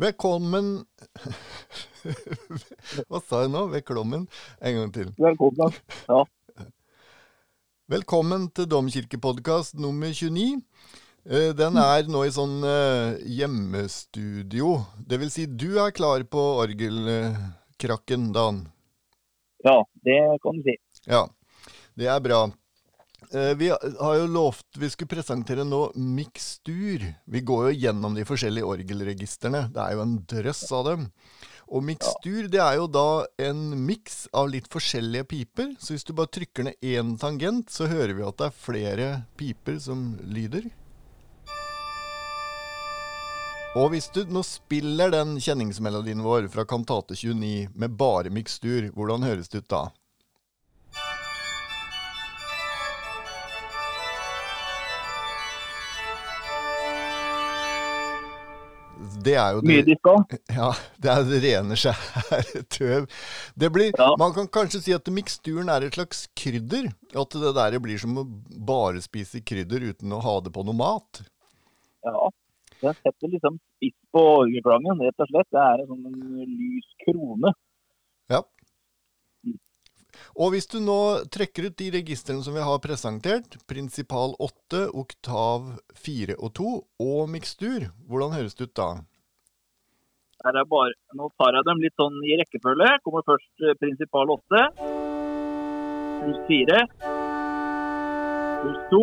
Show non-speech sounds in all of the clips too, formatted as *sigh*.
Velkommen *laughs* Hva sa jeg nå? Velkommen? En gang til. Velkommen. Ja. Velkommen til Domkirkepodkast nummer 29. Eh, Den er nå i sånn eh, hjemmestudio. Det vil si, du er klar på orgelkrakken, Dan? ja, det kan du si. Ja, det er bra. Eh, Vi har jo lovt vi skulle presentere nå mikstur. Vi går jo gjennom de forskjellige orgelregistrene. Det er jo en drøss av dem. Og mikstur det er jo da en miks av litt forskjellige piper. Så hvis du bare trykker ned én tangent, så hører vi at det er flere piper som lyder. Og hvis du nå spiller den kjenningsmelodien vår fra kantate 29 med bare mikstur, hvordan høres det ut da? Det er jo Mye det, diska. *laughs* ja, det er det rene skjære *laughs* tøv. Det blir, Ja. Man kan kanskje si at miksturen er et slags krydder. At det der blir som å bare spise krydder uten å ha det på noe mat. Ja. Jeg setter liksom spiss på orgelklangen, rett og slett. Det er en sånn lys krone. Ja. Og hvis du nå trekker ut de registrene som vi har presentert, prinsipal 8, oktav 4 og 2 og mikstur, hvordan høres det ut da? Er bare, nå tar jeg dem litt sånn i rekkefølge. Kommer først eh, prinsipal 8. Pluss 4. Pluss 2.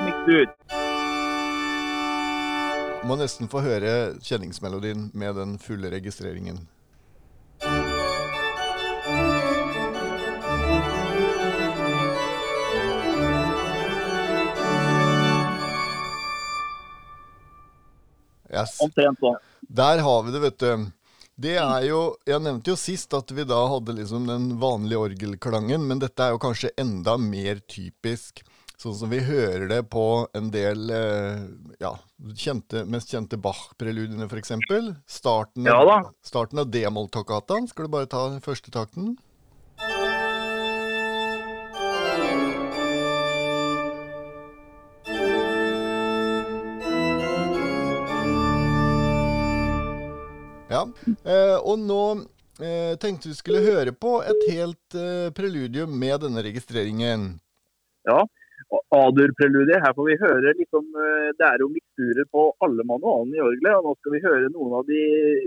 Pluss ut. Må nesten få høre kjenningsmelodien med den fulle registreringen. Yes. Omtrent sånn. Der har vi det, vet du. Det er jo Jeg nevnte jo sist at vi da hadde liksom den vanlige orgelklangen, men dette er jo kanskje enda mer typisk. Sånn som vi hører det på en del eh, ja, kjente, mest kjente Bach-preludiene, f.eks. Starten, Ja starten av D-moll-toccataen. Skal du bare ta første takten? Eh, og nå eh, tenkte vi skulle høre på et helt eh, preludium med denne registreringen. Ja. Adur-preludiet. Her får vi høre litt om eh, Det er jo miksturer på alle manualene i orgelet. Og nå skal vi høre noen av de,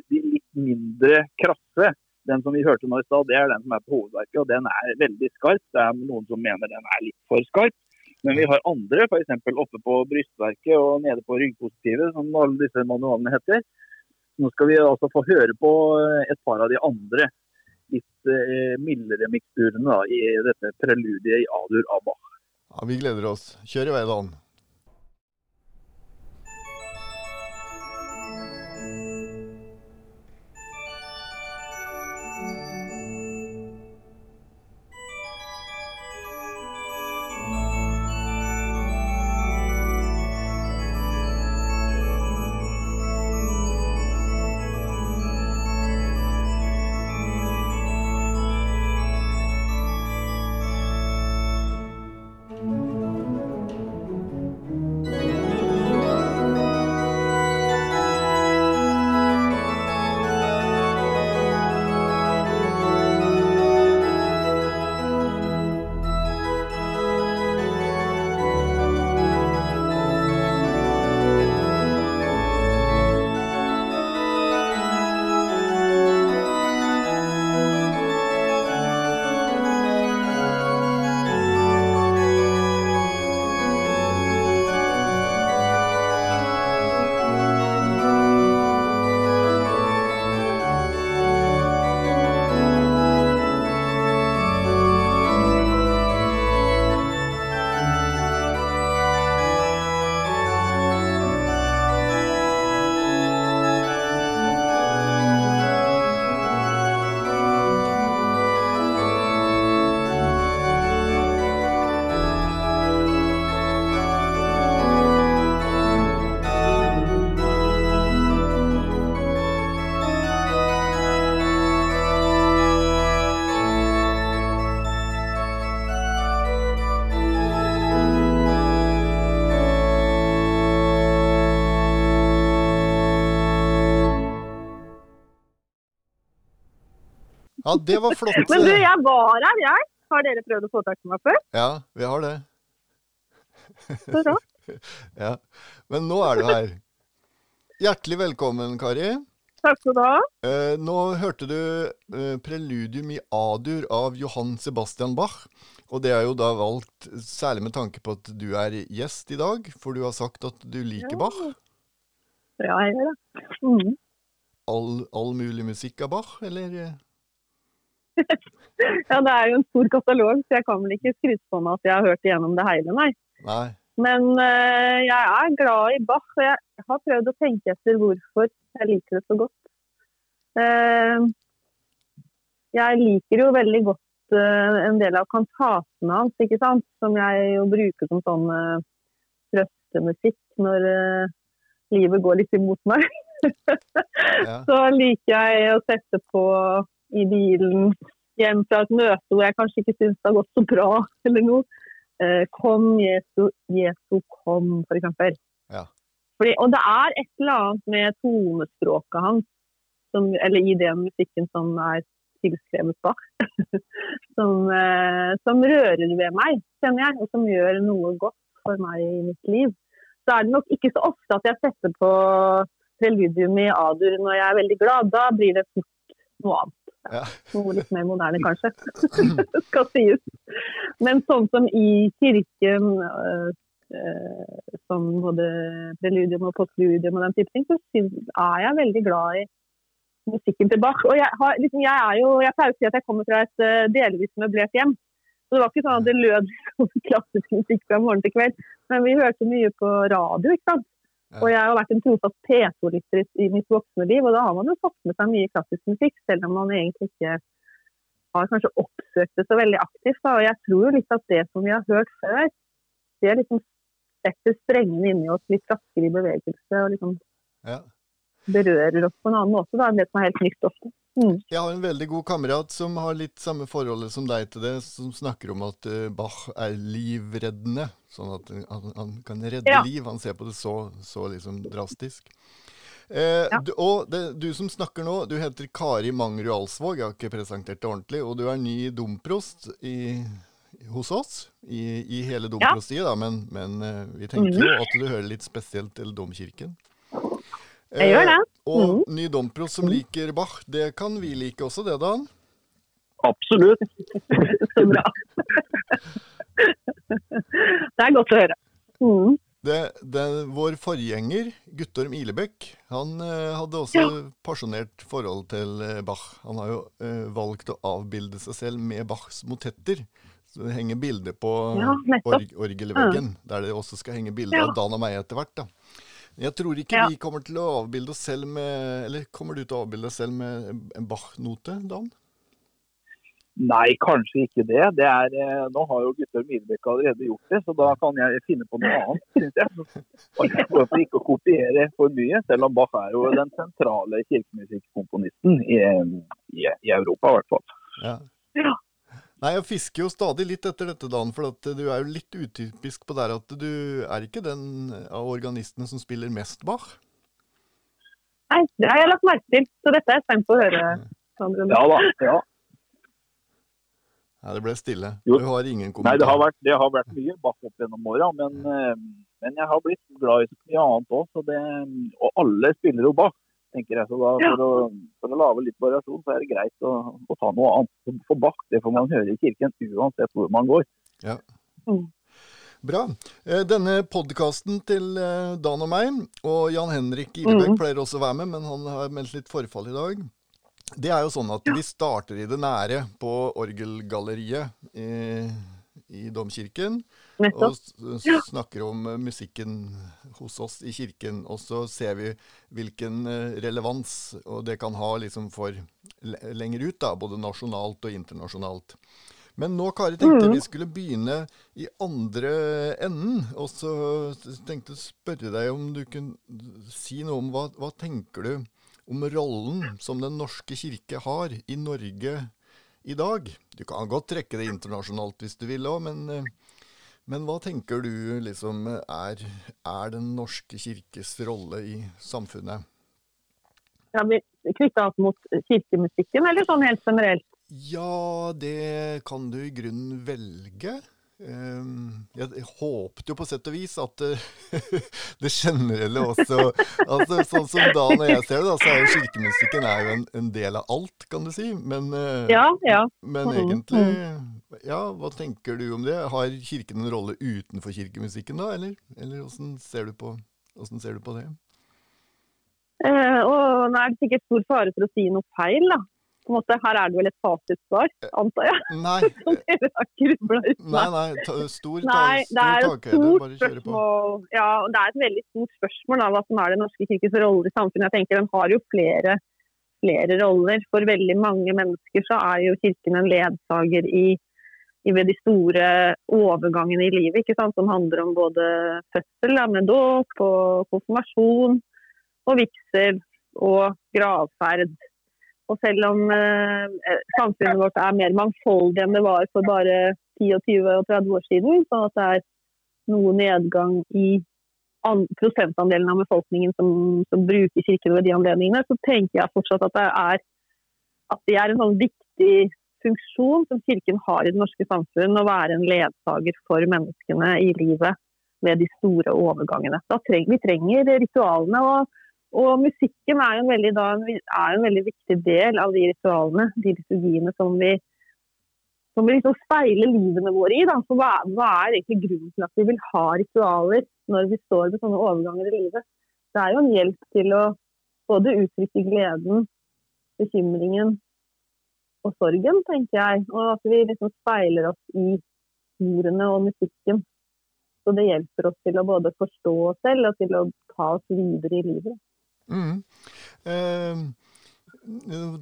de litt mindre krasse. Den som vi hørte nå i stad, det er den som er på hovedverket, og den er veldig skarp. Det er noen som mener den er litt for skarp. Men vi har andre, f.eks. oppe på brystverket og nede på ryggpositivet, som alle disse manualene heter. Nå skal vi altså få høre på eh, et par av de andre litt eh, mildere miksturene da, i dette preludiet i Adur Abba. Ja, Vi gleder oss. Kjør i vei, Dan. Ja, det var flott. Men du, jeg var her, jeg. Har dere prøvd å få tak i meg før? Ja, vi har det. Så bra. *laughs* Ja. Men nå er du her. Hjertelig velkommen, Kari. Takk skal du ha. Eh, nå hørte du eh, preludium i A-dur av Johan Sebastian Bach. Og det er jo da valgt særlig med tanke på at du er gjest i dag, for du har sagt at du liker Bach. Ja, jeg gjør det. Mm. All, all mulig musikk av Bach, eller? Ja, det er jo en stor katalog, så jeg kan vel ikke skryte på meg at jeg har hørt igjennom det hele, nei. Nei. Men uh, jeg er glad i Bach, og jeg har prøvd å tenke etter hvorfor jeg liker det så godt. Uh, jeg liker jo veldig godt uh, en del av kantatene hans, ikke sant? som jeg jo bruker som sånn eh, trøstemusikk når livet går litt imot meg. *laughs* Ja. Så liker jeg å sette på i bilen hjem fra et møte hvor jeg kanskje ikke syns det har gått så bra, *laughs* eller noe. Eh, kom, Jesu, Jesu, kom, for eksempel. Ja. Fordi, og det er et eller annet med tonespråket hans, som, eller i den musikken som er tilskrevet Bach, *laughs* som, eh, som rører ved meg, kjenner jeg, og som gjør noe godt for meg i mitt liv. Så er det nok ikke så ofte at jeg setter på preludium i A-dur når jeg er veldig glad. Da blir det fort noe annet. Ja. Noe litt mer moderne, *laughs* kanskje. *laughs* skal sies. Men sånn som i kirken, øh, øh, som både preludium og postludium og den type ting, så er jeg veldig glad i musikken til Bach. Og jeg, har, liksom, jeg er jo, jeg pleier å si at jeg kommer fra et øh, delvis møblert hjem. Så det var ikke sånn at det lød *laughs* klassisk musikk fra morgen til kveld. Men vi hørte mye på radio, ikke sant. Og jeg har vært en trofast P2-lytter i- i mitt voksne liv, og da har man jo fått med seg mye klassisk musikk, selv om man egentlig ikke har kanskje oppsøkt det så veldig aktivt. Da. Og jeg tror jo litt at det som vi har hørt før, det liksom setter strengene inni oss litt raskere i bevegelse og liksom Ja. berører oss på en annen måte da, enn det som er helt nytt ofte. Mm. Jeg har en veldig god kamerat som har litt samme forholdet som deg til det, som snakker om at eh, Bach er livreddende. Sånn at han, han kan redde Ja. liv. Han ser på det så, så liksom drastisk. Eh, Ja. du, og det, du som snakker nå, du heter Kari Mangerud Alsvåg. Jeg har ikke presentert det ordentlig. Og du er ny domprost i, hos oss, i, i hele domprostiet, da. Men, men eh, vi tenker mm. jo at du hører litt spesielt til domkirken. Jeg gjør det. Mm. og Mhm. ny domprost som liker Bach, det kan vi like også, det, Dan? Absolutt. *laughs* Så bra. *laughs* *laughs* det er godt å høre. Mm. Det, det, vår forgjenger, Guttorm Ilebekk, han eh, hadde også pasjonert forhold til eh, Bach. Han har jo eh, valgt å avbilde seg selv med Bachs motetter. Så det henger bilde på Ja, org, orgelveggen, der det også skal henge bilde Ja. av Dan og meg etter hvert. da. Jeg tror ikke Ja. vi kommer til å avbilde oss selv med Eller kommer du til å avbilde deg selv med en Bach-note, Dan? Nei, kanskje ikke det. det er, eh, nå har jo Guttorm Midbekk allerede gjort det, så da kan jeg finne på noe annet, syns jeg. For ikke å kopiere for mye, selv om Bach er jo den sentrale kirkemusikkomponisten i, i, i Europa, i hvert fall. Ja. Ja. Nei, jeg fisker jo stadig litt etter dette, Dan, for at du er jo litt utypisk på der at du er ikke den av organistene som spiller mest Bach. Nei, det har jeg lagt merke til, så dette er jeg spent på å høre. Sandra. Ja da. ja. Nei, det ble stille. Jo. Du har ingen Nei, det har vært, det har vært mye bak opp gjennom åra, men, eh, men jeg har blitt glad i så mye annet òg. Og alle spiller jo bak. tenker jeg. Så da, for, å, for å lage litt variasjon, så er det greit å, å ta noe annet. For bak, det får man høre i kirken uansett hvor man går. Bra. Eh, Denne podkasten til eh, Dan og meg, og Jan Henrik Ilebekk mm. pleier også å være med, men han har meldt litt forfall i dag. Det er jo sånn at vi starter i det nære på orgelgalleriet i, i domkirken. Og Nettopp. snakker om eh, musikken hos oss i kirken. Og så ser vi hvilken eh, relevans og det kan ha liksom for lenger ut, da, både nasjonalt og internasjonalt. Men nå, Kari, tenkte jeg vi skulle begynne i andre enden. Og så tenkte jeg å spørre deg om du kunne si noe om hva, hva tenker du om rollen som Den norske kirke har i Norge i dag? Du kan godt trekke det internasjonalt hvis du vil òg, men eh, men hva tenker du liksom er, er Den norske kirkes rolle i samfunnet? Ja, knytta opp mot kirkemusikken, eller sånn helt generelt? Ja, det kan du i grunnen velge. Ehm, jeg håpet jo på sett og vis at eh, *laughs* det generelle også altså Sånn som da når jeg ser det, da, så er jo kirkemusikken er jo en, en del av alt, kan du si. Men, eh, Ja, ja. men Mhm, egentlig Ja, hva tenker du om det? Har kirken en rolle utenfor kirkemusikken da, eller? Eller åssen ser, ser du på det? Eh, og nå er det sikkert stor fare for å si noe feil, da. På en måte, her er det vel et fasitsvar, antar jeg. Nei, *laughs* Som dere har grubla ut nei, nei ta, stor, ta, Nei, det er et stort spørsmål. Ja, det er et veldig stort spørsmål da, hva som er Den norske kirkes rolle i samfunnet. Jeg tenker Den har jo flere, flere roller. For veldig mange mennesker så er jo Kirken en ledsager i, i ved de store overgangene i livet, ikke sant? som handler om både fødsel med dåp og konfirmasjon og vigsel og gravferd. Og selv om eh, samfunnet vårt er mer mangfoldig enn det var for bare 10 og 20 og 30 år siden, sånn at det er noe nedgang i an prosentandelen av befolkningen som, som bruker kirken ved de anledningene, så tenker jeg fortsatt at det er, at det er en sånn viktig funksjon som kirken har i det norske samfunn, å være en ledsager for menneskene i livet ved de store overgangene. Treng, vi trenger ritualene. og og musikken er jo en veldig, da, en veldig viktig del av de ritualene, de liturgiene som vi, som vi liksom speiler livene våre i. Da. Så hva, hva er egentlig grunnen til at vi vil ha ritualer når vi står ved sånne overganger i livet? Det er jo en hjelp til å både uttrykke gleden, bekymringen og sorgen, tenker jeg. Og at vi liksom speiler oss i ordene og musikken. Så det hjelper oss til å både forstå oss selv og til å ta oss videre i livet. Mm. Eh,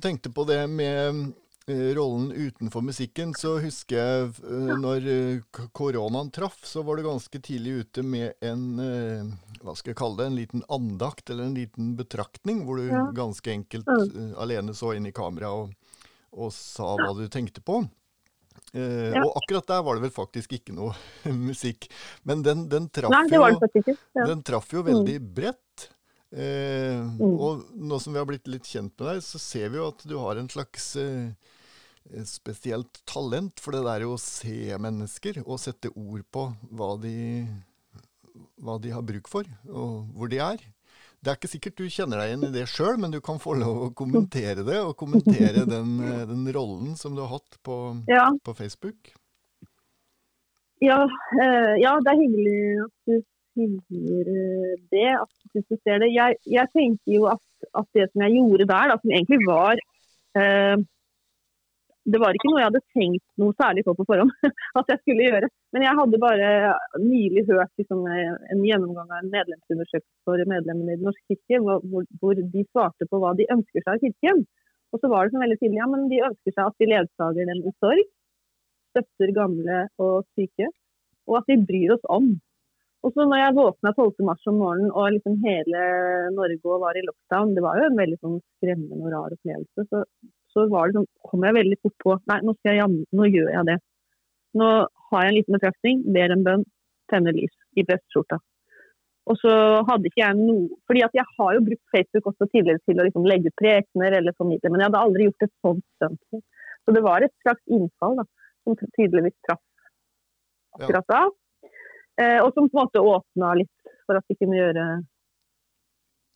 tenkte på det med eh, rollen utenfor musikken, så husker jeg eh, når eh, koronaen traff, så var du ganske tidlig ute med en hva skal jeg kalle det, en liten andakt eller en liten betraktning, hvor du ganske enkelt Mm. alene så inn i kamera og, og sa hva du tenkte på. Eh, Ja. Og akkurat der var det vel faktisk ikke noe *laughs* musikk. Men den, den traff Nei, jo den traff jo veldig bredt. Eh, Mm. Og nå som vi har blitt litt kjent med deg, så ser vi jo at du har en slags eh, spesielt talent for det der å se mennesker og sette ord på hva de, hva de har bruk for, og hvor de er. Det er ikke sikkert du kjenner deg igjen i det sjøl, men du kan få lov å kommentere det, og kommentere *laughs* den, eh, den rollen som du har hatt på, Ja, på Facebook. ja, eh, ja, det er hyggelig at du sier eh, det. At du ser det. Jeg, jeg tenker jo at, at det som jeg gjorde der, da, som egentlig var eh, Det var ikke noe jeg hadde tenkt noe særlig på på forhånd *laughs* at jeg skulle gjøre. Men jeg hadde bare nylig hørt liksom, en gjennomgang av en medlemsundersøkelse for medlemmene i Den norske kirke, hvor, hvor- de svarte på hva de ønsker seg av kirken. Og så var det sånn veldig tydelig ja, men de ønsker seg at vi ledsager dem i sorg, støtter gamle og syke, og at vi bryr oss om. Og så når jeg våkna 12. mars om morgenen og liksom hele Norge var i lockdown, det var jo en veldig sånn skremmende og rar opplevelse, så, så var det sånn, kom jeg veldig fort på Nei, nå, skal jeg, nå gjør jeg det. Nå har jeg en liten betraktning, ber en bønn, tenner lys i brestskjorta. Og så hadde ikke jeg noe Fordi at jeg har jo brukt Facebook også tidligere til å liksom legge ut prekener eller formidle, men jeg hadde aldri gjort et sånt stunt. Så det var et slags innfall da, som tydeligvis traff akkurat da. Eh, og som på en måte åpna litt for at vi kunne gjøre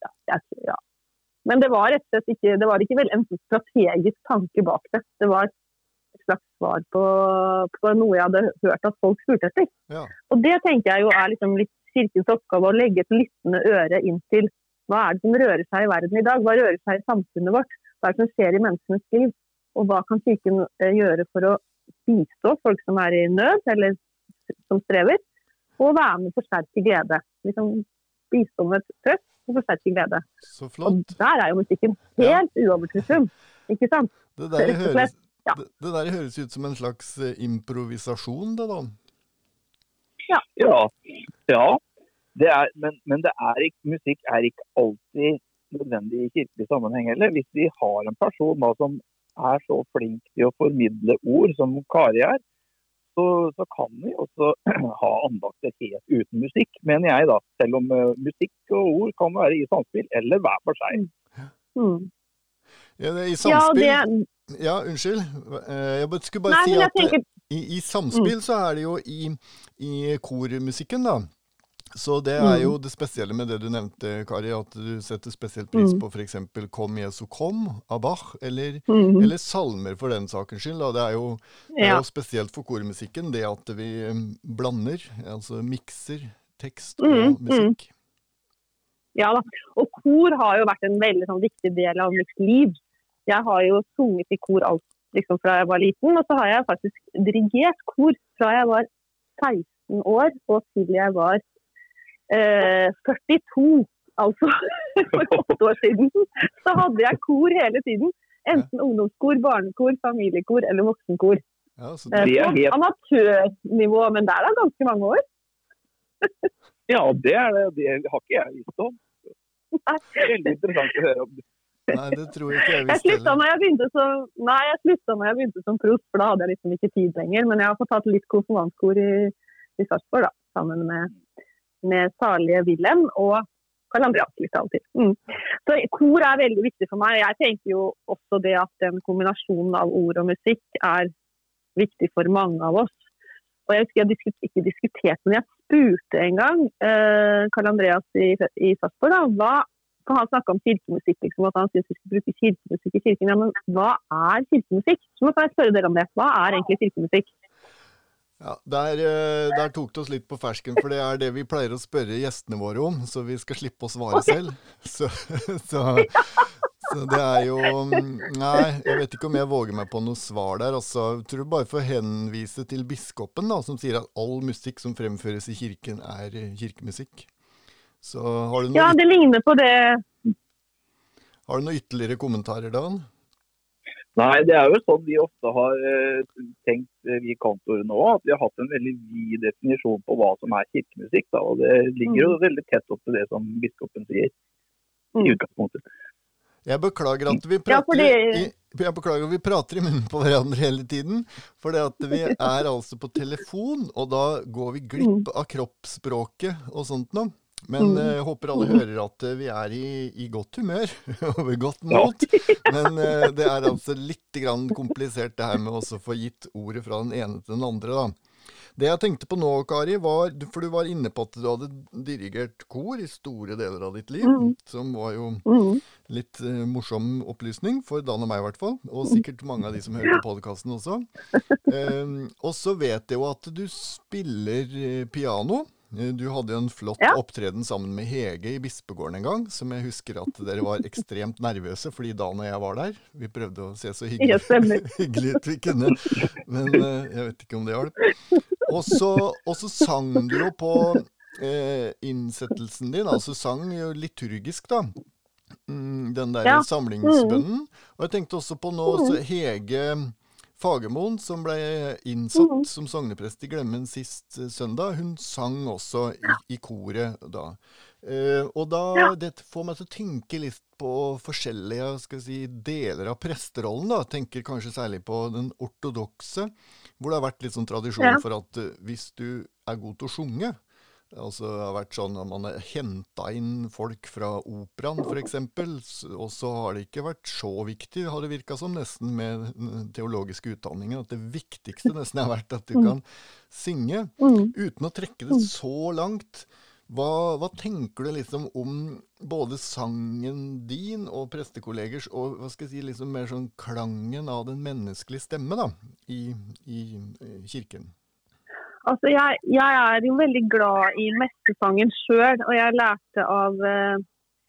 ja, jeg, ja. Men det var rett og slett ikke, det var ikke vel en strategisk tanke bak det. Det var et slags svar på, på noe jeg hadde hørt at folk spurte etter. Ja. Og det tenker jeg jo er liksom litt kirkens oppgave, å legge et lyttende øre inn til hva er det som rører seg i verden i dag? Hva rører seg i samfunnet vårt? Hva er det som skjer i menneskenes liv? Og hva kan kirken eh, gjøre for å bistå folk som er i nød, eller som strever? Og være med å forsterke glede. Liksom bistå med trøst og forsterke glede. Så flott. Og der er jo musikken helt uovertruffen. Ikke sant? Det der, høres, ja. det, det der høres ut som en slags eh, improvisasjon, det da. Ja. ja det er, men men det er ikke, musikk er ikke alltid nødvendig i kirkelig sammenheng heller. Hvis vi har en person da, som er så flink til å formidle ord som Kari er, så, så kan vi også *clears throat* ha andakter helt uten musikk, mener jeg da. Selv om eh, musikk og ord kan være i samspill eller hver for seg. Mm. Ja, det, er I Ja, samspill, det, Ja, unnskyld. Eh, jeg skulle bare Nei, si at eh, tenker- i, i samspill så er det jo i, i kormusikken, da. Så det er jo det spesielle med det du nevnte, Kari, at du setter spesielt pris på f.eks. Kom Jesu kom av Bach, eller, mm. eller salmer for den sakens skyld. Det er, jo, det er jo spesielt for kormusikken det at vi mm, blander, altså mikser tekst og Mhm, musikk. Ja da. Og kor har jo vært en veldig sånn, viktig del av mitt liv. Jeg har jo sunget i kor alt liksom, fra jeg var liten, og så har jeg faktisk dirigert kor fra jeg var 16 år og til jeg var eh, 42. Altså *laughs* for *laughs* åtte år siden. Så hadde jeg kor hele tiden. Enten ungdomskor, barnekor, familiekor eller voksenkor. Ja, så Eh, Det er helt- amatørnivå, men det er da ganske mange år. Ja, det er det. Det har ikke jeg visst om. Veldig interessant å høre om. Nei, det tror jeg ikke jeg Jeg visste slutta når jeg begynte som Nei, jeg slutta når jeg begynte som prost, for da hadde jeg liksom ikke tid lenger. Men jeg har fått tatt litt konfirmantkor i, i Sarpsborg, da. Sammen med, med salige Wilhelm og Karl Andreas litt av og til. Mm. Så kor er veldig viktig for meg. Jeg tenker jo også det at den kombinasjonen av ord og musikk er viktig for mange av oss. Og jeg husker jeg diskut, ikke diskuterte, men jeg spurte en gang eh, Karl Andreas i, i Sarpsborg hva for han snakka om kirkemusikk, liksom, at han syntes vi skulle bruke kirkemusikk i kirken. Ja, men hva er kirkemusikk? Så må jeg spørre dere om det. Hva er egentlig kirkemusikk? Ja, der, eh, der tok det oss litt på fersken, for det er det vi pleier å spørre gjestene våre om, så vi skal slippe å svare selv. Så, *laughs* så, så det er jo mm, Nei, jeg vet ikke om jeg våger meg på noe svar der. Altså, jeg tror bare får henvise til biskopen, da, som sier at all musikk som fremføres i kirken, er eh, kirkemusikk. Så har du Ja, det ligner på det har du noen ytterligere kommentarer, Dan? Nei, det er jo sånn vi ofte har eh, tenkt, eh, vi kantorer nå, at vi har hatt en veldig vid definisjon på hva som er kirkemusikk. Da, og Det ligger jo veldig tett opp til det som biskopen sier Mm. i utgangspunktet. Jeg beklager at vi Ja, prater, fordi- i, jeg beklager at vi prater i munnen på hverandre hele tiden. For det at vi er altså på telefon, og da går vi glipp av kroppsspråket og sånt noe. Men eh, jeg håper alle hører at eh, vi er i, i godt humør *laughs* og ved godt mot. *laughs* Men uh, det er altså litt grann komplisert det her med å få gitt ordet fra den ene til den andre, da. Det jeg tenkte på nå, Kari, var For du var inne på at du hadde dirigert kor i store deler av ditt liv. Som var jo mm. litt eh, morsom opplysning, for Dan og meg i hvert fall. Og sikkert mange av de som hører på podkasten også. *laughs* Eh, og så vet jeg jo at du spiller eh, piano. Eh, Du hadde jo en flott Ja. opptreden sammen med Hege i Bispegården en gang, som jeg husker at dere var ekstremt nervøse fordi da når jeg var der. Vi prøvde å se så hyggelig, *laughs* hyggelig ut vi kunne, men eh, jeg vet ikke om det hjalp. Og så, og så sang du jo på eh, innsettelsen din, altså sang jo liturgisk, da. Mm, den der Ja. samlingsbønnen. Og jeg tenkte også på nå så Hege Fagermoen, som ble innsatt som sogneprest i Glemmen sist eh, søndag, hun sang også i, i koret da. Eh, og da, Ja. det får meg til å tenke litt på forskjellige si, deler av presterollen. da. Tenker kanskje særlig på den ortodokse, hvor det har vært litt sånn tradisjon Ja. for at eh, hvis du er god til å sjunge, Altså Det har vært sånn at man har henta inn folk fra operaen f.eks., og så har det ikke vært så viktig, har det virka som, nesten med den teologiske utdanningen. At det viktigste nesten har vært at du kan synge. Mm. Uten å trekke det så langt. Hva, hva tenker du liksom om både sangen din og prestekollegers, og hva skal jeg si, liksom mer sånn klangen av den menneskelige stemme da, i, i, i kirken? Altså, jeg, jeg er jo veldig glad i messesangen sjøl, og jeg lærte av uh,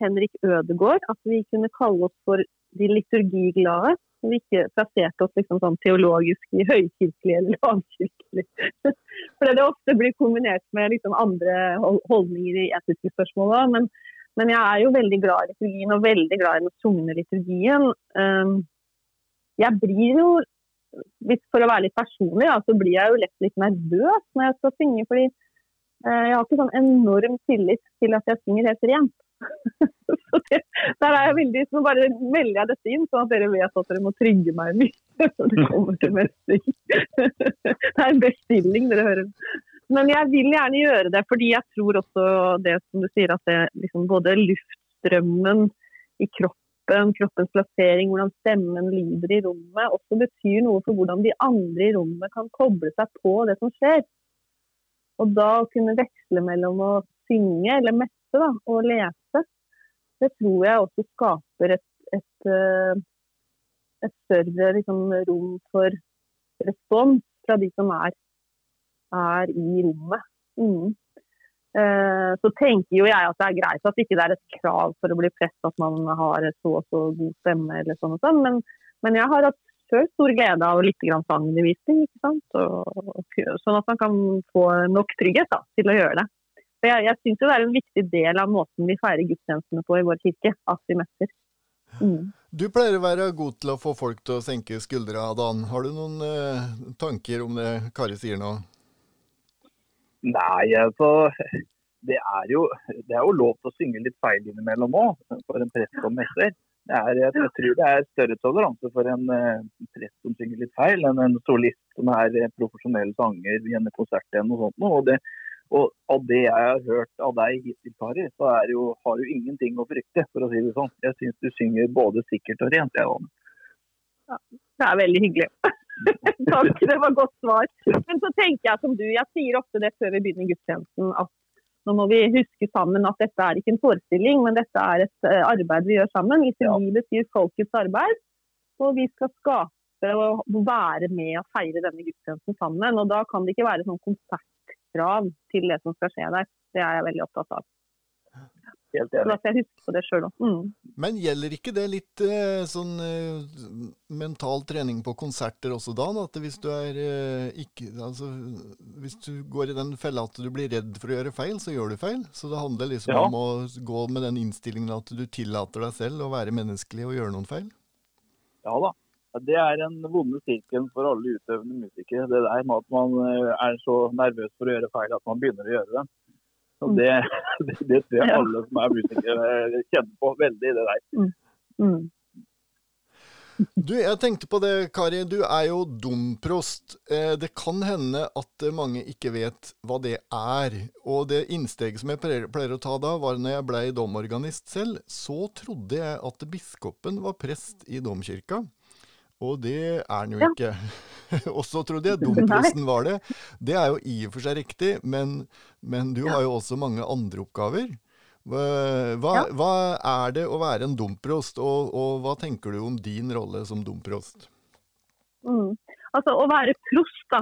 Henrik Ødegaard at vi kunne kalle oss for de liturgiglade. Så Vi ikke plasserte oss liksom sånn teologisk i høykirkelig eller lavkirkelig. *laughs* For det ofte blir kombinert med liksom andre holdninger i etiske spørsmål òg. Men, men jeg er jo veldig glad i liturgien, og veldig glad i den sungne liturgien. Um, jeg blir jo hvis, for å være litt personlig, da, så blir jeg jo lett litt nervøs når jeg skal synge. fordi eh, jeg har ikke sånn enorm tillit til at jeg synger helt rent. *laughs* så der er jeg veldig, så bare melder jeg dette inn, sånn at dere vet at dere må trygge meg mye *laughs* det *laughs* det er en bestilling dere hører. Men jeg vil gjerne gjøre det, fordi jeg tror også det som du sier, at det liksom både luftstrømmen i kroppen kroppen, kroppens plassering, hvordan stemmen lyder i rommet, også betyr noe for hvordan de andre i rommet kan koble seg på det som skjer. Og da å kunne veksle mellom å synge eller messe da, og lese, det tror jeg også skaper et, et, eh, et større liksom, rom for respons fra de som er, er i rommet. Mm. Eh, så tenker jo jeg at det er greit at det ikke er et krav for å bli prest at man har så og så god stemme, eller sånn og sånn. Men, men jeg har hatt før stor glede av litt sangundervisning. ikke sant? Sånn at man kan få nok trygghet da, til å gjøre det. For jeg jeg syns det er en viktig del av måten vi feirer gudstjenestene på i vår kirke, at vi møter. Mm. Du pleier å være god til å få folk til å senke skuldra, Dan. Har du noen eh, tanker om det Kari sier nå? Nei, altså det er, jo, det er jo lov til å synge litt feil innimellom òg, for en prest som messer. Er, jeg, tror det er større toleranse for en uh, prest som synger litt feil, enn en solist som er uh, profesjonell sanger i en konsert eller noe sånt. Og, det, og av det jeg har hørt av deg hittil, Kari, så jo, har du ingenting å frykte, for å si det sånn. Jeg syns du synger både sikkert og rent. Jeg, ja, det er veldig hyggelig. *laughs* Takk, det var godt svar. Men så tenker jeg som du, jeg sier ofte det før vi begynner gudstjenesten, at nå må vi huske sammen at dette er ikke en forestilling, men dette er et eh, arbeid vi gjør sammen. Liturgi betyr folkets arbeid. Og vi skal skape og være med og feire denne gudstjenesten sammen. Og da kan det ikke være sånn konsertkrav til det som skal skje der. Det er jeg veldig opptatt av. Helt enig. Så jeg husker på det sjøl òg. Mm. Men gjelder ikke det litt eh, sånn eh, mental trening på konserter også, da? At hvis du er eh, ikke Altså hvis du går i den fella at du blir redd for å gjøre feil, så gjør du feil. Så det handler liksom ja. om å gå med den innstillingen at du tillater deg selv å være menneskelig og gjøre noen feil? Ja da. Det er en vonde sirkel for alle utøvende musikere. Det der med at man er så nervøs for å gjøre feil at man begynner å gjøre det. Så det, *laughs* det, det tror jeg alle som er musikere kjenner på veldig, det der. Mm. Mm. Du, jeg tenkte på det, Kari. Du er jo domprost. Eh, det kan hende at mange ikke vet hva det er. Og det innsteget som jeg pleier å ta da, var når jeg blei domorganist selv. Så trodde jeg at biskopen var prest i domkirka. Og det er han jo ja. ikke. *laughs* og så trodde jeg dompresten var det. Det er jo i og for seg riktig, men, men du ja. har jo også mange andre oppgaver. Hva, ja. hva, er det å være en domprost, og, og, hva tenker du om din rolle som domprost? Mm. Altså, Å være prost da,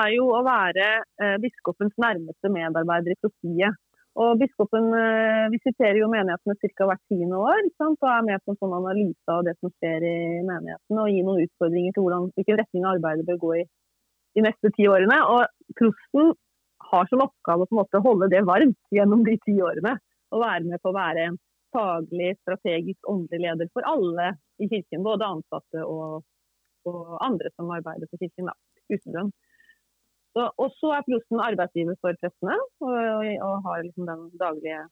er jo å være eh, biskopens nærmeste medarbeider i prostiet. Og Biskopen eh, visiterer jo menighetene ca. hvert tiende år og er med på en sånn analyse av det som skjer i menigheten og gir noen utfordringer til hvordan, hvilken retning arbeidet bør gå i de neste ti årene. Og Prosten har som oppgave å holde det varmt gjennom de ti årene. Og være med på å være en faglig, strategisk, åndelig leder for alle i kirken. Både ansatte og, og andre som arbeider for kirken. da, uten og så er prosten arbeidsgiver for prestene, og, og, har liksom den daglige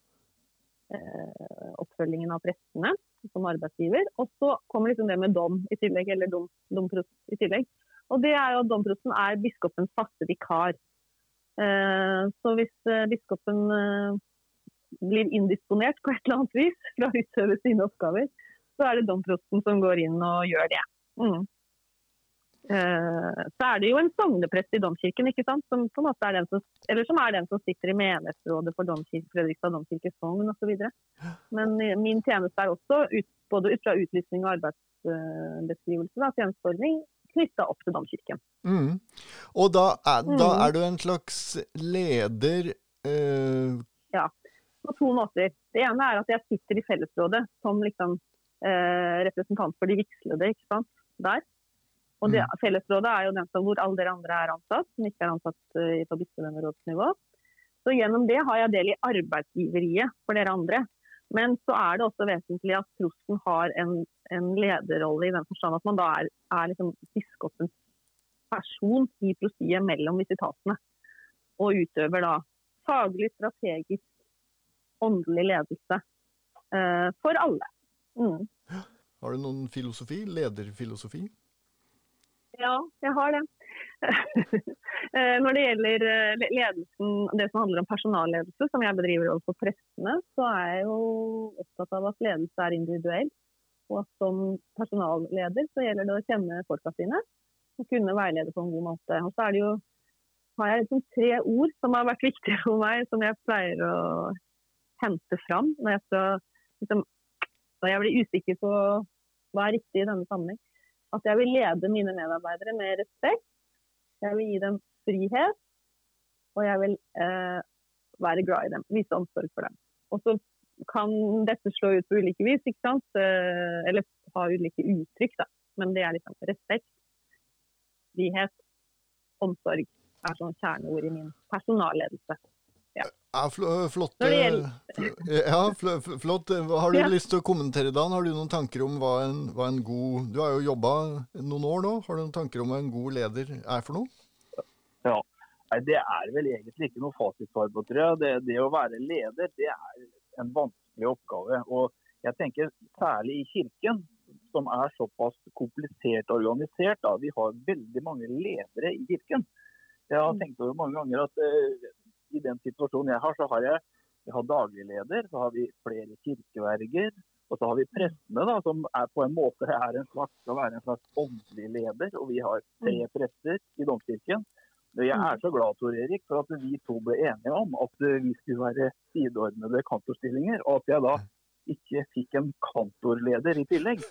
eh, oppfølgingen av prestene som arbeidsgiver. Og så kommer liksom det med dom i tillegg, eller dom, domprost i tillegg. Og det er jo at domprosten er biskopens faste vikar. Eh, så hvis eh, biskopen eh, blir indisponert på et eller annet vis *laughs* fra å utøve sine oppgaver, så er det domprosten som går inn og gjør det. Mm. Eh, så er det jo en sogneprest i domkirken, ikke sant? Som, som, er den som, eller som er den som sitter i menighetsrådet for domkirke, Fredrikstad domkirke sogn osv. Men min tjeneste er også ut, både ut fra utlysning og arbeidsbeskrivelse, da, tjenesteordning, knytta opp til domkirken. Mm. Og da er, da mm. er, du en slags leder uh... Ja, på to måter. Det ene er at jeg sitter i fellesrådet som liksom, uh, representant for de vigslede, der. Og det, mm. Fellesrådet er jo den som, hvor alle dere andre er ansatt, som ikke er ansatt uh, på bispedømmerådsnivå. Så gjennom det har jeg del i arbeidsgiveriet for dere andre. Men så er det også vesentlig at prosten har en, en lederrolle i den forstand at man da er, er liksom biskopens person i prostiet mellom visitatene. Og utøver da faglig, strategisk, åndelig ledelse uh, for alle. Mm. Har du noen filosofi? Lederfilosofi? Ja, jeg har det. *laughs* Eh, når det gjelder eh, ledelsen, det som handler om personalledelse, som jeg bedriver overfor prestene, så er jeg jo opptatt av at ledelse er individuell. Og at som personalleder så gjelder det å kjenne folka sine og kunne veilede på en god måte. Og så er det jo, har jeg liksom tre ord som har vært viktige for meg, som jeg pleier å hente fram når jeg, skal, liksom, når jeg blir usikker på hva er riktig i denne sammenheng. At jeg vil lede mine medarbeidere med respekt. Jeg vil gi dem frihet. Og jeg vil eh, være glad i dem. Vise omsorg for dem. Og så kan dette slå ut på ulike vis, ikke sant? Eh, eller ha ulike uttrykk, da. Men det er liksom respekt, frihet, omsorg er sånn kjerneord i min personalledelse. Ja. Ja, flott. Gjelder- Ja, fl- flott. Har du Ja. lyst til å kommentere, Dan? Har du noen tanker om hva en, hva en god Du har jo jobba noen år nå. Har du noen tanker om hva en god leder er for noe? Ja. Nei, Det er vel egentlig ikke noe fasitsvar på, tror jeg. Det, det å være leder, det er en vanskelig oppgave. Og jeg tenker særlig i kirken, som er såpass komplisert organisert. Da. Vi har veldig mange ledere i kirken. Jeg har tenkt over mange ganger at eh, i den situasjonen jeg har, så har jeg, jeg har daglig leder, så har vi flere kirkeverger. Og så har vi prestene, da, som er på en måte er en slags, skal være en slags åndelig leder. Og vi har tre prester i domkirken. Men Jeg er så glad Tor Erik, for at vi to ble enige om at vi skulle være sideordnede kantorstillinger, og at jeg da ikke fikk en kantorleder i tillegg.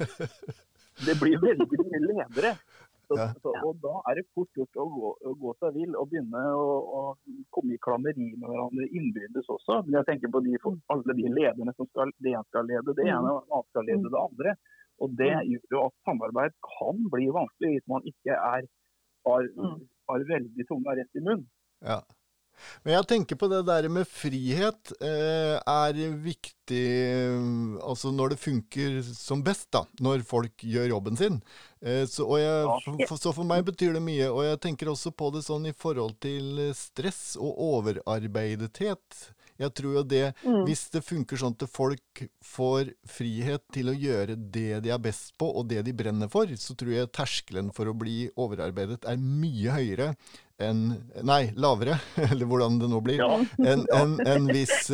*laughs* Det blir veldig mye ledere. Så, Ja. så, og da er det fort gjort å gå, å gå seg vill og begynne å, å komme i klammeri med hverandre innbyrdes også. Men jeg tenker på de, for alle de lederne som skal, det ene skal lede det ene, og annet skal lede det andre. Og det gjør jo at samarbeid kan bli vanskelig hvis man ikke er, har, har veldig tunga rett i munnen. Ja. Men jeg tenker på det der med frihet eh, er viktig eh, altså når det funker som best, da. Når folk gjør jobben sin. Eh, så, jeg, for, for, så for meg betyr det mye. Og jeg tenker også på det sånn i forhold til eh, stress og overarbeidethet. Jeg tror jo det, hvis det funker sånn at folk får frihet til å gjøre det de er best på, og det de brenner for, så tror jeg terskelen for å bli overarbeidet er mye høyere enn Nei, lavere, *laughs* eller hvordan det nå blir. Ja. Enn en, en hvis,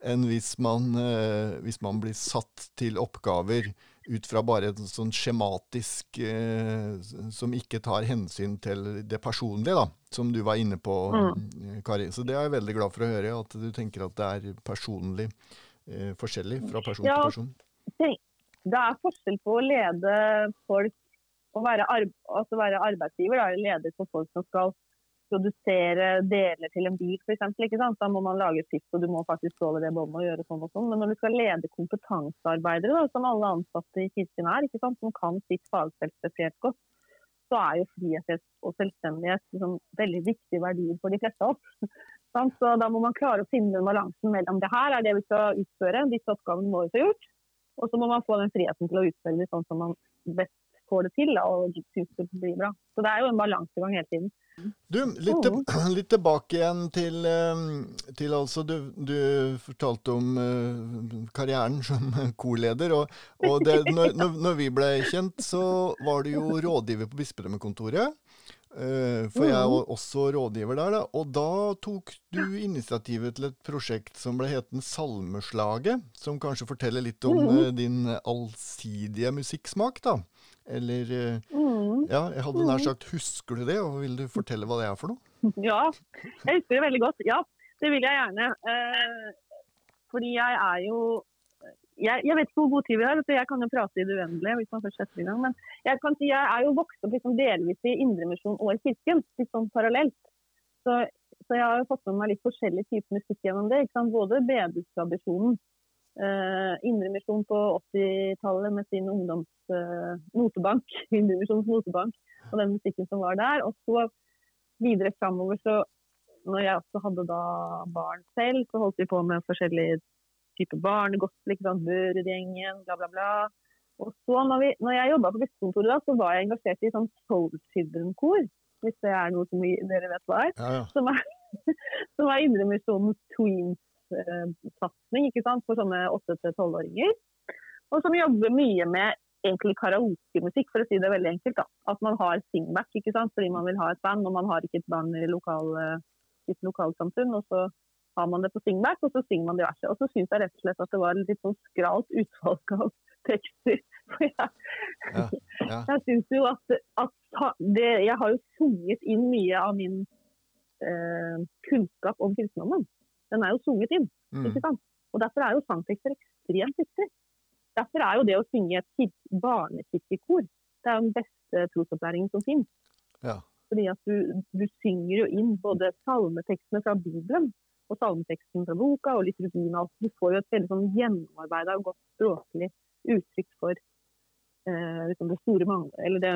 en hvis, man, eh, hvis man blir satt til oppgaver ut fra bare et sånn skjematisk eh, Som ikke tar hensyn til det personlige, da. Som du var inne på, mm. Kari. Så det er jeg veldig glad for å høre, at du tenker at det er personlig eh, forskjellig fra person Ja. til person. det er forskjell på å lede folk å være, arbe altså være arbeidsgiver. Da, leder for folk som skal produsere deler til en bil f.eks. Da må man lage skift, og du må faktisk stå ved det båndet og gjøre sånn og sånn. Men når du skal lede kompetansearbeidere, da, som alle ansatte i kirken er, som kan sitt fagfelt spesielt godt, så er jo frihet og selvstendighet liksom, veldig viktige verdier for de fleste av oss. *laughs* Så da må man klare å finne den balansen mellom det her er det vi skal utføre, disse oppgavene må vi få gjort, og så må man få den friheten til å utføre det sånn som man best får det til da, og synes det blir bra. Så det er jo en balansegang hele tiden. Du, litt, til, *clears throat* litt tilbake igjen til, eh, til altså du, du fortalte om eh, karrieren som *laughs* korleder. Og, og det, når, når, vi ble kjent, så var du jo rådgiver på bispedømmekontoret. Eh, For jeg er også rådgiver der, da. Og da tok du initiativet til et prosjekt som ble heten Salmeslaget. Som kanskje forteller litt om eh, din allsidige musikksmak, da. Eller eh, Mm. ja, jeg hadde nær sagt Husker du det, og vil du fortelle hva det er for noe? *laughs* Ja, jeg husker det veldig godt. Ja, det vil jeg gjerne. Eh, fordi jeg er jo jeg, jeg vet ikke hvor god tid vi har, så jeg kan jo prate i det uendelige. hvis man først setter i gang. Men jeg kan si jeg er jo vokst opp liksom delvis i Indremisjon og i kirken, litt sånn parallelt. Så, så jeg har jo fått med meg litt forskjellig type musikk gjennom det. ikke sant? Både bedustradisjonen, eh, Indremisjon på 80-tallet med sin ungdoms uh, notebank, *laughs* Indremisjons notebank, og den musikken som var der. Og så videre framover, så når jeg også hadde da barn selv, så holdt vi på med forskjellige typer barnegospel, ikke sant, Børud-gjengen, bla, bla, bla. Og så når, vi, når jeg jobba på bispekontoret, da, så var jeg engasjert i sånn Soul Children-kor, hvis det er noe som vi, dere vet hva er. Ja, ja. Som er, *laughs* som er Indremisjonens Tweens-satsing, ikke sant, for sånne 8-12-åringer. Og som jobber mye med egentlig karaokemusikk, for å si det veldig enkelt. da. At man har singback, ikke sant, fordi man vil ha et band, og man har ikke et band i lokal, sitt lokalsamfunn. og så har man det på singback, og så synger man diverse. Og så syns jeg rett og slett at det var litt sånn skralt utvalg av *laughs* tekster For jeg, Ja, ja. jeg syns jo at, at det, Jeg har jo sunget inn mye av min eh, kunnskap om kristendommen. Den er jo sunget inn. Mm. ikke sant? Og Derfor er jo sangtekster ekstremt viktig. Derfor er jo det å synge et barnekirkekor det er jo den beste trosopplæringen som finnes. Ja. Fordi at du, du synger jo inn både salmetekstene fra Bibelen og salmeteksten fra boka og liturgien. og alt. Du får jo et veldig sånn gjennomarbeida og godt språklig uttrykk for eh, liksom det store eller det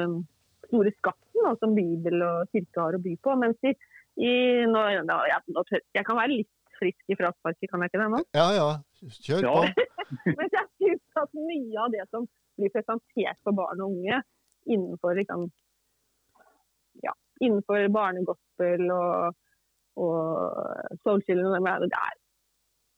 store skatten da, som Bibel og kirke har å by på. Mens i, i nå, da, jeg, nå tør- jeg kan være litt frisk i frasparket, kan jeg ikke det nå? ja ja, kjør på. *laughs* Men jeg syns at mye av det som blir presentert for barn og unge innenfor, liksom, ja, innenfor barnegospel og, og soul children, det er,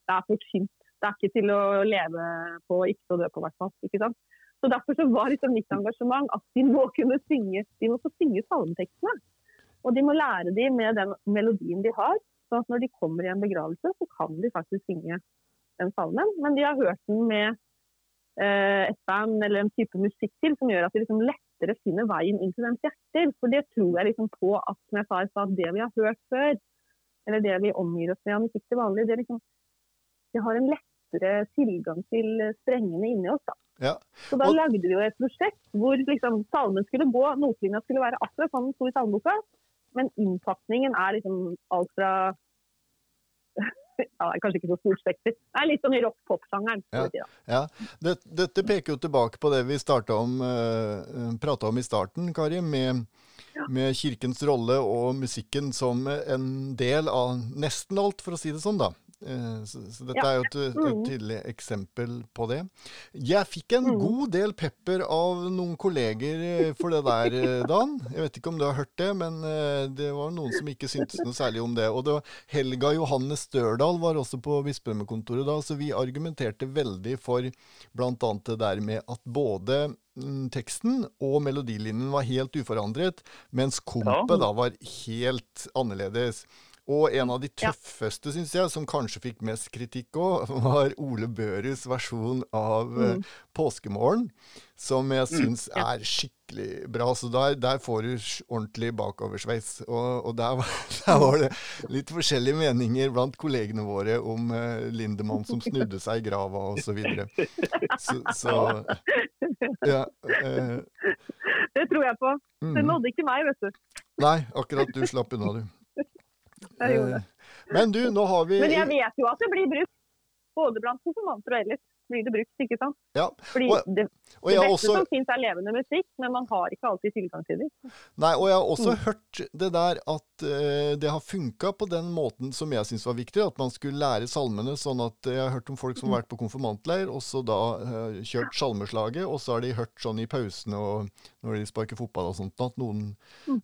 det er for tynt. Det er ikke til å leve på, og ikke til å dø på, i hvert fall. Ikke sant? Så Derfor så var liksom mitt engasjement at de må kunne synge de må få synge salmetekstene. Og de må lære dem med den melodien de har. At når de kommer i en begravelse, så kan de faktisk synge den salmen. Men de har hørt den med eh, et band eller en type musikk til som gjør at de liksom lettere finner veien inn til deres hjerter. For det tror jeg liksom på at som jeg sa i stad, det vi har hørt før, eller det vi omgir oss med av musikk til vanlig, det, liksom, det har en lettere tilgang til strengene inni oss. da. Ja. Så da Og- lagde vi jo et prosjekt hvor liksom salmen skulle gå, notelinja skulle være akkurat sånn den sto i salmeboka, men innpakningen er liksom alt fra *laughs* ja, kanskje ikke så stort spekter. Det er litt sånn i rock-pop-sjangeren. si da. Ja, Dette, Dette peker jo tilbake på det vi om, uh, prata om i starten, Kari, med, med kirkens rolle og musikken som en del av nesten alt, for å si det sånn, da. Eh, Så, så dette Ja. er jo et, et Mm. tydelig eksempel på det. Jeg fikk en Mm. god del pepper av noen kolleger eh, for det der, eh, *laughs* Dan. Jeg vet ikke om du har hørt det, men det var noen som ikke syntes noe særlig om det. Og det Helga Johanne Størdal var også på bispedømmekontoret da, så vi argumenterte veldig for bl.a. det der med at både mm, teksten og melodilinjen var helt uforandret, mens kompet Ja. da var helt annerledes. Og en av de Ja. tøffeste, syns jeg, som kanskje fikk mest kritikk òg, *laughs* var Ole Børus versjon av eh, Mm. Påskemorgen, som jeg syns Ja. er skikkelig bra. Så der, der får du ordentlig bakoversveis. Og, og der, var, *laughs* der var det litt forskjellige meninger blant kollegene våre om uh, Lindemann som snudde seg i grava osv. Så, videre. så så Ja. Uh, Det tror jeg på. Det mm. nådde ikke meg, vet du. Nei, akkurat du slapp unna, du. Jeg gjorde det. Eh, Men du, nå har vi Men jeg vet jo at det blir brukt. Både blant konfirmanter og ellers blir det brukt, ikke sant. Ja, Fordi og- det, og det beste også som finnes er levende musikk, men man har ikke alltid tilgang til det. Nei, og jeg har også Mm. hørt det der at uh, det har funka på den måten som jeg syns var viktig, at man skulle lære salmene sånn at jeg har hørt om folk som har vært på konfirmantleir, og så da uh, kjørt salmeslaget, og så har de hørt sånn i pausene og når de sparker fotball og sånt, at noen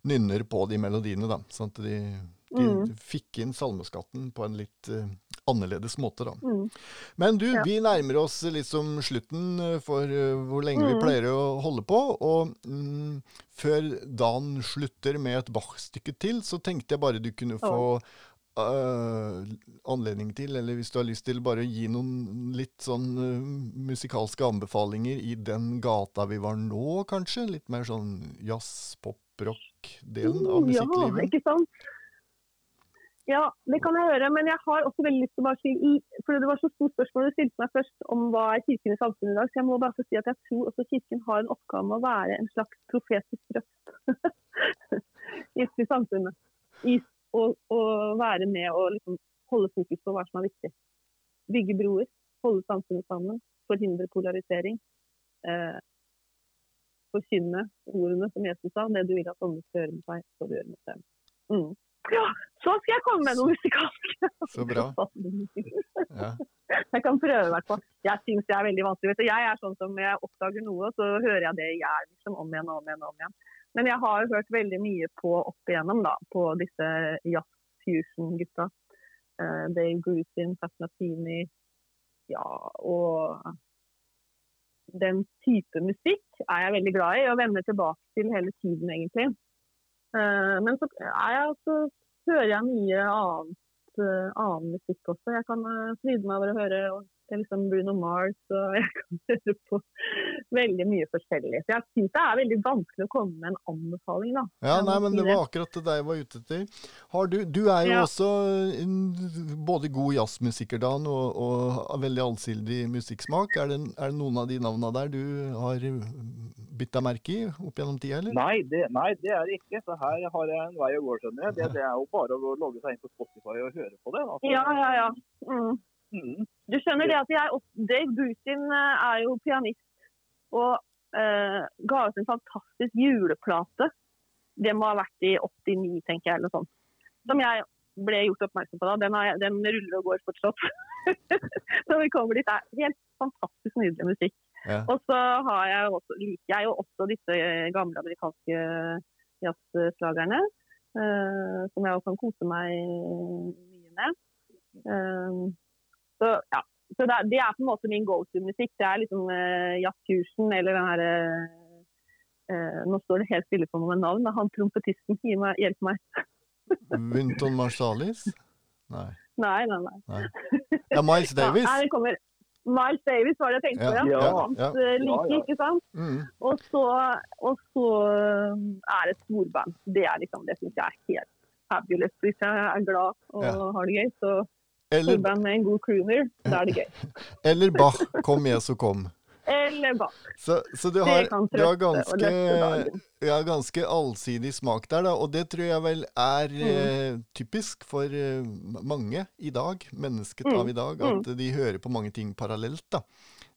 nynner på de melodiene, da. Sånn at de, de Mm. fikk inn salmeskatten på en litt uh, annerledes måte, da. Mm. Men du, Ja. vi nærmer oss liksom slutten eh, for uh, hvor lenge vi Mm. pleier å holde på. Og mm, før Dan slutter med et Bach-stykke til, så tenkte jeg bare du kunne få uh, anledning til, eller hvis du har lyst til, bare gi noen litt sånn musikalske anbefalinger i den gata vi var nå, kanskje? Litt mer sånn jazz, pop, rock-delen av Ja, ikke sant? Ja, det kan jeg høre. Men jeg har også veldig lyst til å bare si For det var så stort spørsmål du stilte meg først om hva er kirken i samfunnet i dag. Så jeg må bare få si at jeg tror også kirken har en oppgave med å være en slags profetisk røst *laughs* i samfunnet. I å, å være med og liksom holde fokus på hva som er viktig. Bygge broer, holde samfunnet sammen, forhindre polarisering. Eh, forkynne ordene som Jesus sa. Det du vil at andre skal gjøre med seg, skal du gjøre med dem. Mm. Ja, så skal jeg komme med noe musikalsk. *laughs* Så bra. *laughs* Ja. Jeg kan prøve, i hvert fall. Jeg syns det er veldig vanskelig. Vet du. Jeg er sånn som jeg oppdager noe, så hører jeg det i hjel liksom, om igjen og om igjen. om igjen. Men jeg har hørt veldig mye på opp igjennom da, på disse jazz-fusion-gutta. Uh, Dave Grusin, Pat Martini, ja, og den type musikk er jeg veldig glad i, og vender tilbake til hele tiden, egentlig. Eh, men så, jeg, så hører jeg mye annet, eh, annen musikk også. Jeg kan uh, fryde meg over å høre til liksom Bruno Mars, og *laughs* jeg kan høre på veldig mye forskjellig. Så jeg syns det er veldig vanskelig å komme med en anbefaling, da. Ja, nei, men det var akkurat det jeg var ute etter. Har du, du er jo Ja. også en både god jazzmusiker, Dan, og, og har veldig allsidig musikksmak. Er det, er det noen av de navnene der du har bitt deg merke i opp gjennom tida, eller? Nei det, nei, det er det ikke. Så her har jeg en vei å gå, skjønner jeg. Det, det er jo bare å logge seg inn på Spotify og høre på det. Altså. Ja, ja, ja. Mm. Mm. Du skjønner det at jeg, Dave Brutin eh, er jo pianist og eh, ga ut en fantastisk juleplate. Det må ha vært i 89, tenker jeg, eller noe sånt. Som jeg ble gjort oppmerksom på da. Den, har jeg, den ruller og går fortsatt. *laughs* så vi kommer dit. Det er helt fantastisk nydelig musikk. Ja. Og så har jeg også, liker jeg jo også disse eh, gamle amerikanske jazzslagerne. Uh, som jeg også kan kose meg mye med. Eh, så ja, så det, det er på en måte min go to-musikk. Det er liksom uh, jazzkursen eller den herre uh, Nå står det helt stille på meg med navn, men han trompetisten, gi meg- hjelp meg. *laughs* Wynton Marsalis? Nei. Nei, nei, nei. nei. Ja, Miles *laughs* Davis? Ja, det kommer. Miles Davis var det jeg tenkte på, ja. Ja, Hans ja. ja. like, Ja, ja. ikke sant? Mm. Og så, og så eh, er det storband. Det er liksom, det syns jeg er helt fabulous. Hvis jeg er glad og har det gøy, så Eller, storband med en god crooner, da er det gøy. *laughs* eller Bach, kom så kom. Eller Bach. Så, så du har, du har ganske, ja, ganske allsidig smak der, da. Og det tror jeg vel er Mm. eh, typisk for eh, mange i dag, mennesket Mm. av i dag, at de hører på mange ting parallelt, da.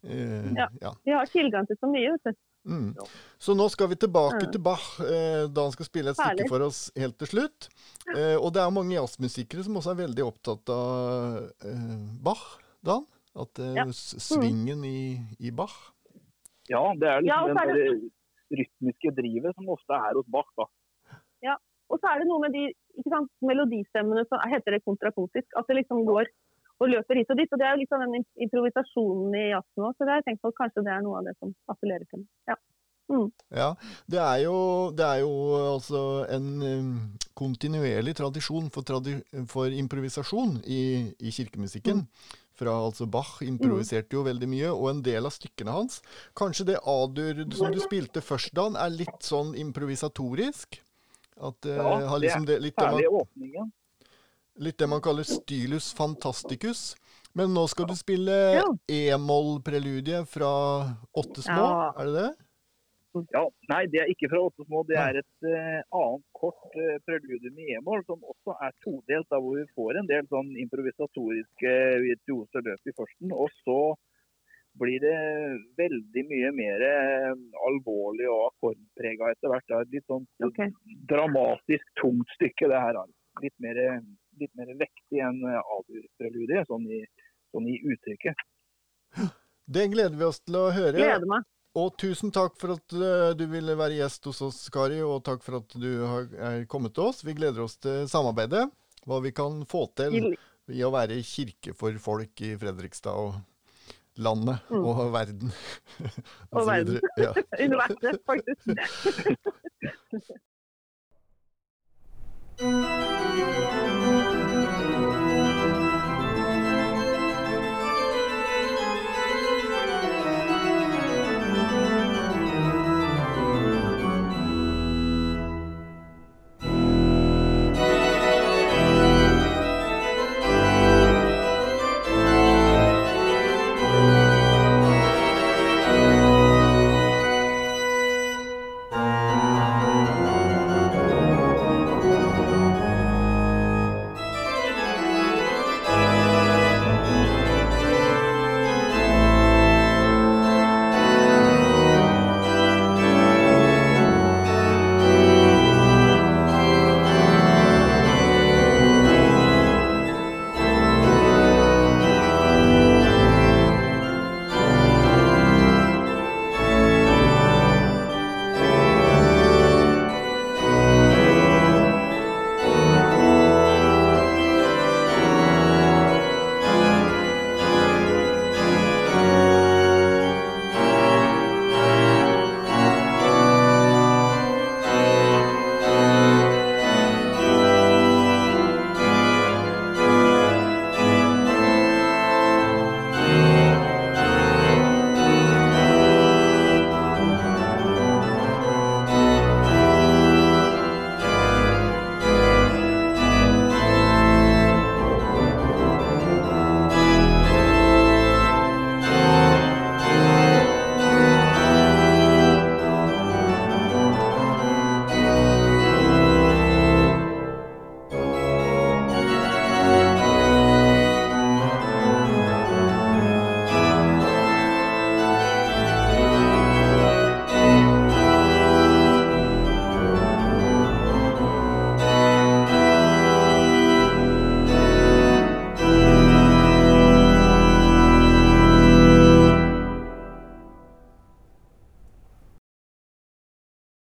Eh, Ja. ja. Vi har tilgang til så mye, vet du. Mm. Ja. Så nå skal vi tilbake mm. til Bach, eh, da han skal spille et stykke for oss helt til slutt. Eh, og det er mange jazzmusikere som også er veldig opptatt av eh, Bach, Dan. At eh, Ja. svingen svingen i, i Bach. Ja, det er Ja, liksom ja, det, er den rytmiske drivet som ofte er hos Bach. da. Og så er det noe med de ikke sant, melodistemmene som heter det kontrapunktisk. At det liksom går og løper hit og dit. Og det er jo litt av den improvisasjonen i jazzen òg. Så det har jeg tenkt på at kanskje det er noe av det som appellerer til meg. Ja. Ja, det er jo, det er jo altså en um, kontinuerlig tradisjon for, tradi for improvisasjon i, i kirkemusikken. Fra altså Bach improviserte jo veldig mye, og en del av stykkene hans Kanskje det A-dur som du spilte først, Dan, er litt sånn improvisatorisk? At det Ja, har liksom det, litt, det Særlig åpningen. Litt det man kaller stylus fantasticus. Men nå skal du spille Ja. e-moll-preludiet fra Åtte små, Ja. er det det? Ja, Nei, det er ikke fra åtte små. Det er et uh, annet kort uh, preludium i e-moll som også er todelt, da hvor vi får en del sånn improvisatoriske virtuose løp i førsten. Og så blir det veldig mye mer uh, alvorlig og akkordprega etter hvert. Det er et litt sånn okay. dramatisk tungt stykke, det her. er Litt mer, litt mer vektig enn eh, A-dur-preludiet, sånn, i- sånn i uttrykket. Det gleder vi oss til å høre. Gleder meg. Og tusen takk for at eh, du ville være gjest hos oss, Kari, og takk for at du har, er kommet til oss. Vi gleder oss til samarbeidet. Hva vi kan få til I- i å være kirke for folk i Fredrikstad og landet Mm. og verden. Og så verden. Ja. *laughs* Universet, faktisk. *laughs*